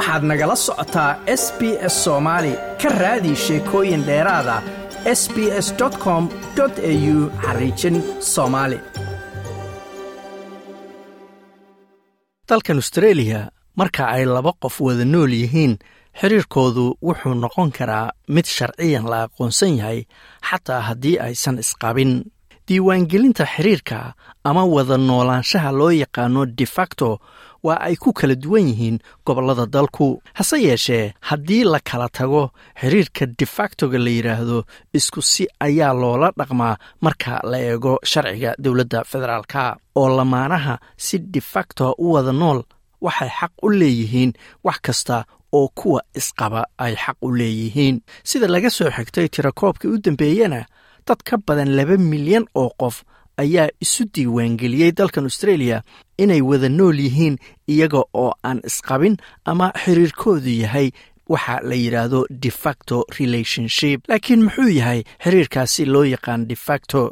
waxaad nagala socotaa s b s soomaali ka raadi sheekooyin dheeraada s b s com au xariijin soomaali dalkan austreeliya marka ay laba qof wada nool yihiin xiriirkoodu wuxuu noqon karaa mid sharciyan la aqoonsan yahay xataa haddii aysan isqabin. Diiwaangelinta xiriirka ama wada noolaanshaha loo yaqaano defacto waa ay ku kala duwan yihiin gobollada dalku. Hase yeeshee haddii la kala tago xiriirka defactoga la yidhaahdo isku si ayaa loola dhaqmaa marka la eego sharciga dowladda federaalka. Oo lamaanaha si defacto u wada nool waxay xaq u leeyihiin wax kasta oo kuwa isqaba ay xaq u leeyihiin. Sida laga soo xigtay tirakoobkii u dambeeyena dad ka badan laba milyan oo qof ayaa isu diiwaangeliyey dalkan austreeliya inay wada nool yihiin iyaga oo aan isqabin ama xiriirkoodu yahay waxa la yidhaahdo defacto relationship. Laakiin muxuu yahay xiriirkaasi loo yaqaan defacto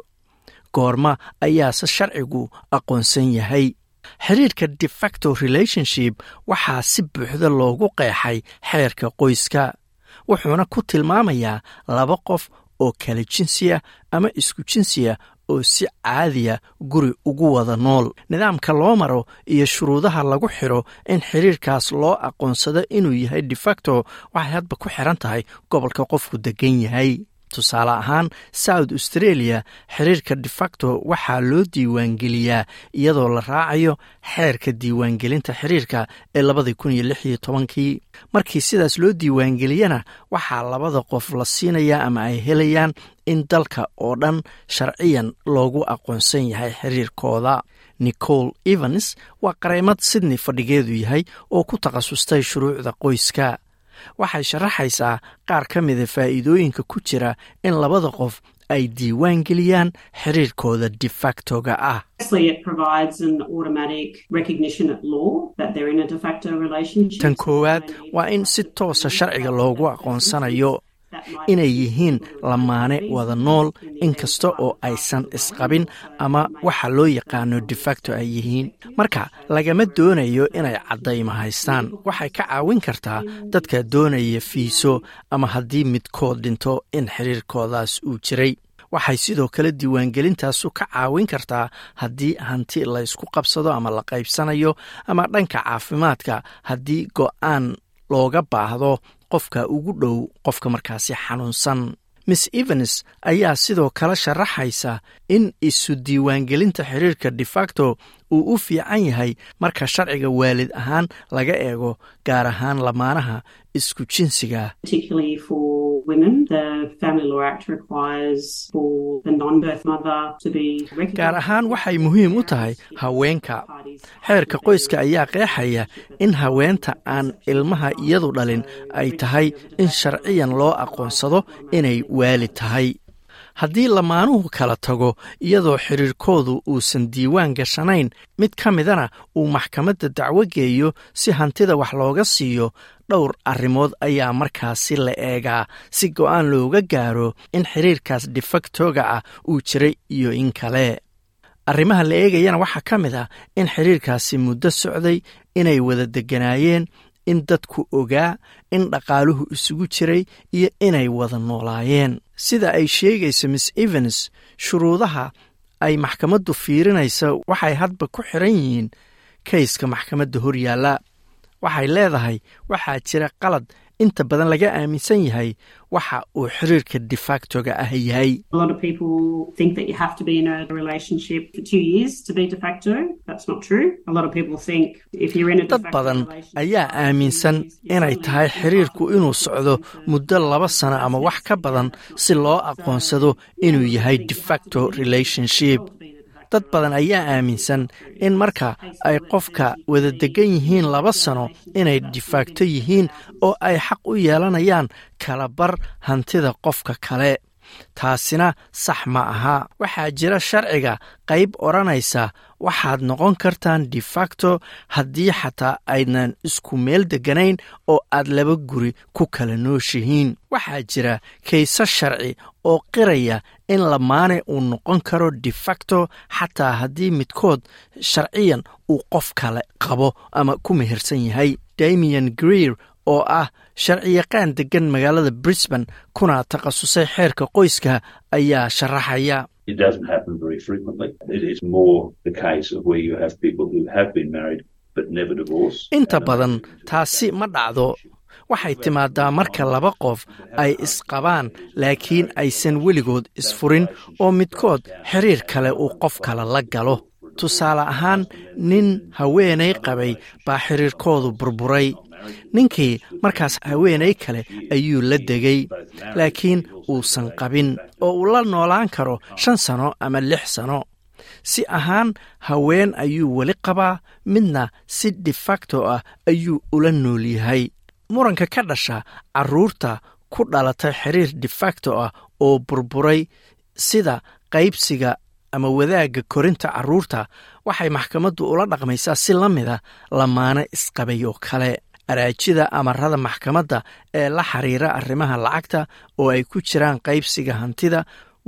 goorma ayaase sharcigu aqoonsan yahay. Xiriirka defacto relationship waxaa si buuxda loogu qeexay xeerka qoyska wuxuuna ku tilmaamayaa laba qof oo kala jinsiya ama isku jinsiya oo si caadiya guri ugu wada nool. Nidaamka loo maro iyo shuruudaha lagu xiro in xiriirkaas loo aqoonsado inuu yahay defacto waxay hadba ku xiran tahay gobolka qofku degan yahay tusaale ahaan south australia xiriirka defacto waxaa loo diiwaangeliyaa iyadoo la raacayo xeerka diiwaangelinta xiriirka ee labadii kun iyo lix iyo tobankii. Markii sidaas loo diiwaangeliyana waxaa labada qof la siinayaa ama ay helayaan in dalka oo dhan sharciyan loogu aqoonsan yahay xiriirkooda. Nicole evans waa qareymad sydney fadhigeedu yahay oo ku takhasustay shuruucda qoyska waxay sharaxaysaa qaar ka mida faa'iidooyinka ku jira in labada qof ay diiwaan geliyaan xiriirkooda defactoga ah. Tan koowaad waa in si toosa sharciga loogu aqoonsanayo inay yihiin lamaane wada nool inkasta oo aysan isqabin ama waxa loo yaqaano defacto ay yihiin. Marka lagama doonayo inay caddayma haystaan. Waxay ka caawin kartaa dadka doonaya fiiso ama haddii midkood dhinto in xiriirkoodaas uu jiray. Waxay sidoo kale diiwaangelintaasu ka caawin kartaa haddii hanti la ysku qabsado ama la qaybsanayo ama dhanka caafimaadka haddii go'aan looga baahdo qofka ugu dhow qofka markaasi xanuunsan. Miss evans ayaa sidoo kale sharaxaysa in isu diiwaangelinta xiriirka defacto uu u fiican yahay marka sharciga waalid ahaan laga eego gaar ahaan lamaanaha isku jinsiga gaar ahaan waxay muhiim u tahay haweenka. Xeerka qoyska ayaa qeexaya in haweenta aan ilmaha iyadu dhalin ay tahay in sharciyan loo aqoonsado inay waalid tahay. Haddii lamaanuhu kala tago iyadoo xiriirkoodu uusan diiwaan gashanayn mid ka midana uu maxkamadda dacwo geeyo si hantida wax looga siiyo dhowr arrimood ayaa markaasi la eegaa si go'aan looga gaaro in xiriirkaas defactoga ah uu jiray iyo in kale. Arrimaha la eegayana waxaa ka mid ah in xiriirkaasi muddo socday inay wada degganaayeen in dadku ogaa in dhaqaaluhu isugu jiray iyo inay wada noolaayeen. Sida ay sheegayso miss evans shuruudaha ay maxkamaddu fiirinaysa waxay hadba ku xiran yihiin kayska maxkamadda horyaalla waxay leedahay waxaa jira qalad inta badan laga aaminsan yahay waxa uu xiriirka defactoga ah yahay. Dad badan ayaa aaminsan inay tahay xiriirku inuu socdo muddo laba sano ama wax ka badan si loo aqoonsado inuu yahay defacto relationship dad badan ayaa aaminsan in marka ay qofka wada degan yihiin laba sano inay defacto yihiin oo ay xaq u yeelanayaan kalabar hantida qofka kale taasina sax ma aha. Waxaa jira sharciga qayb odhanaysa waxaad noqon kartaan defacto haddii xataa aydnan isku meel degganayn oo aad laba guri ku kala nooshihiin. Waxaa jira kayse sharci oo qiraya in lamaane uu noqon karo defacto xataa haddii midkood sharciyan uu qof kale qabo ama ku mehersan yahay. Damian greer oo ah sharciyaqaan deggan magaalada brisbane kuna takhasusay xeerka qoyska ayaa sharaxaya. Inta badan taasi ma dhacdo. Waxay timaadaa marka laba qof ay isqabaan laakiin aysan weligood isfurin oo midkood xiriir kale uu qof kale la galo. tusaale ahaan nin haweenay qabay baa xiriirkoodu burburay ninkii markaas haweenay kale ayuu la degay laakiin uusan qabin oo uu la noolaan karo shan sano ama lix sano. Si ahaan haween ayuu weli qabaa midna si defacto ah ayuu ula nool yahay. Muranka ka dhasha carruurta ku dhalatay xiriir defacto ah oo burburay sida qaybsiga ama wadaagga korinta carruurta waxay maxkamaddu ula dhaqmaysaa si la mida lamaane isqabay oo kale araajida amarada maxkamadda ee la xiriira arrimaha lacagta oo ay ku jiraan qaybsiga hantida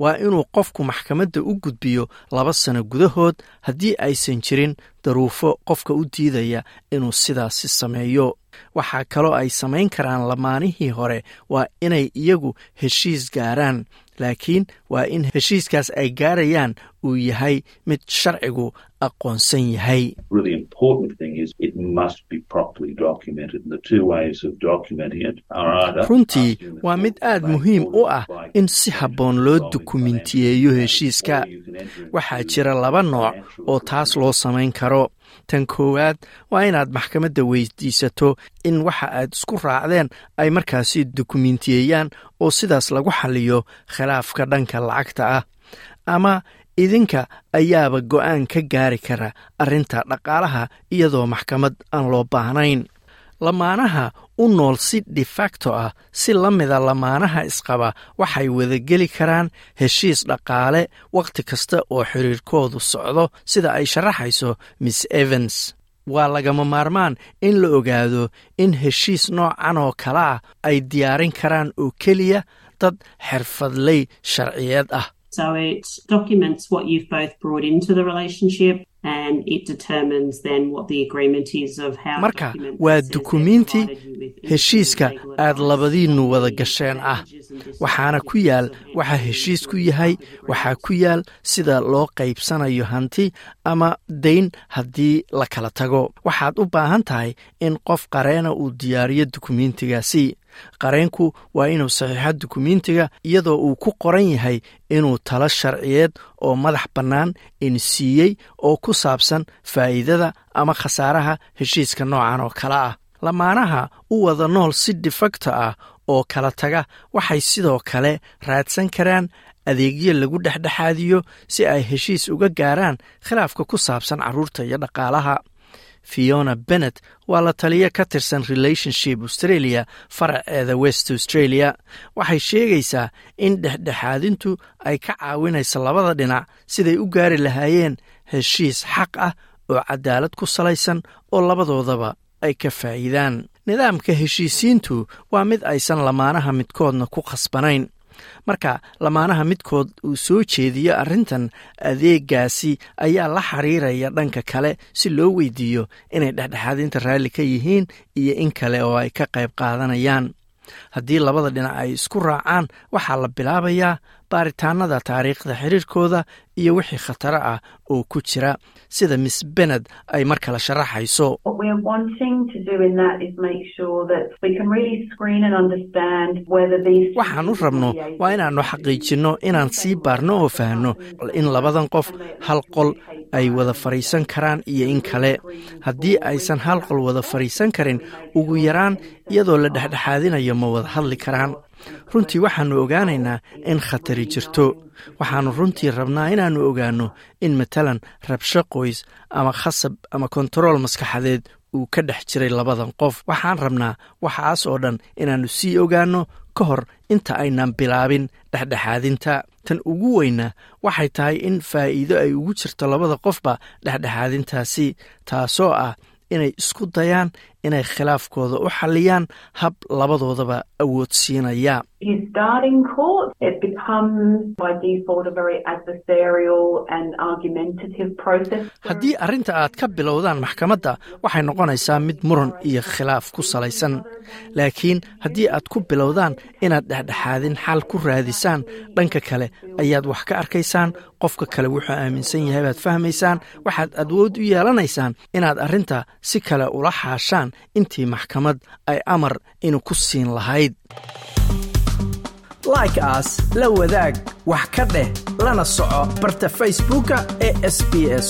waa inuu qofku maxkamadda u gudbiyo laba sano gudahood haddii aysan jirin daruufo qofka u diidaya inuu sidaasi sameeyo. Waxaa kaloo ay samayn karaan lamaanihii hore waa inay iyagu heshiis gaaraan laakiin waa in heshiiskaas ay gaarayaan uu yahay mid sharcigu aqoonsan yahay. Runtii waa mid aad muhiim u ah in si habboon loo dukumentiyeeyo heshiiska. waxaa jira laba nooc oo taas loo samayn karo tan koowaad waa inaad maxkamadda weydiisato in waxa aad isku raacdeen ay markaasi dukumentiyeeyaan oo sidaas lagu xaliyo khilaafka dhanka lacagta ah. Ama idinka ayaaba go'aan ka gaari kara arrinta dhaqaalaha iyadoo maxkamad aan loo baahnayn lamaanaha u nool si defacto ah si la mida lamaanaha isqaba waxay wadageli karaan heshiis dhaqaale wakhti kasta oo xiriirkoodu socdo sida ay sharaxayso miss evans. Waa lagama maarmaan in la ogaado in heshiis noocan oo kale ah ay diyaarin karaan oo keliya dad xirfadley sharciyeed ah Marka waa dukumiinti heshiiska aad labadiinnu wada gasheen ah. waxaana ku yaal waxa heshiis ku yahay waxaa ku yaal sida loo qaybsanayo hanti ama dayn haddii la kala tago. Waxaad u baahan tahay in qof qareena uu diyaariyo dukumiintigaasi qareenku waa inuu saxiixo dukumiintiga iyadoo uu ku qoran yahay inuu talo sharciyeed oo madax bannaan insiiyey oo ku saabsan faa'iidada ama khasaaraha heshiiska noocan oo kale ah. Lamaanaha u wada nool si defacto ah oo kala taga waxay sidoo kale raadsan karaan adeegyo lagu dhexdhexaadiyo si ay heshiis uga gaaraan khilaafka ku saabsan carruurta iyo dhaqaalaha fiona bennet waa la taliyo ka tirsan relationship australia faraceeda west australia. Waxay sheegaysaa in dhexdhexaadintu ay ka caawinayso labada dhinac siday u gaari lahaayeen heshiis xaq ah oo cadaalad ku salaysan oo labadoodaba ay ka faa'iidaan. Nidaamka heshiisiintu waa mid aysan lamaanaha midkoodna ku khasbanayn marka lamaanaha midkood uu soo jeediyo arrintan adeegaasi ayaa la xiriiraya dhanka kale si loo weydiiyo inay dhexdhexaadinta raalli ka yihiin iyo in kale oo ay ka qayb qaadanayaan. Haddii labada dhinac ay isku raacaan waxaa la bilaabayaa baaritaanada taariikhda xiriirkooda iyo wixii khataro ah oo ku jira sida miss bened ay mar kale sharaxayso. Waxaan u rabno waa inaannu xaqiijinno inaan sii baarno oo fahanno in labadan qof hal qol ay wada fadhiisan karaan iyo in kale. Haddii aysan hal qol wada fadhiisan karin ugu yaraan iyadoo la dhexdhexaadinayo ma wada hadli karaan runtii waxaannu ogaanaynaa in khatari jirto. Waxaannu runtii rabnaa inaannu ogaanno in matalan rabsho qoys ama khasab ama kontarool maskaxadeed uu ka dhex jiray labadan qof. Waxaan rabnaa waxaas oo dhan inaannu sii ogaanno ka hor inta aynan bilaabin dhexdhexaadinta. Tan ugu weyna waxay tahay in faa'iido ay ugu jirto labada qofba dhexdhexaadintaasi taasoo ah inay isku dayaan inay khilaafkooda u xalliyaan hab labadoodaba awoodsiinaya haddii arrinta aad ka bilowdaan maxkamadda waxay noqonaysaa mid muran iyo khilaaf ku salaysan. Laakiin haddii aad ku bilowdaan inaad dhexdhexaadin xal ku raadisaan dhanka kale ayaad wax ka arkaysaan qofka kale wuxuu aaminsan yahay baad fahmaysaan waxaad awood u yeelanaysaan inaad arrinta si kale ula xaashaan intii maxkamad ay amar inu ku siin lahayd. Like aas la wadaag wax ka dheh lana soco barta facebooka ee sb s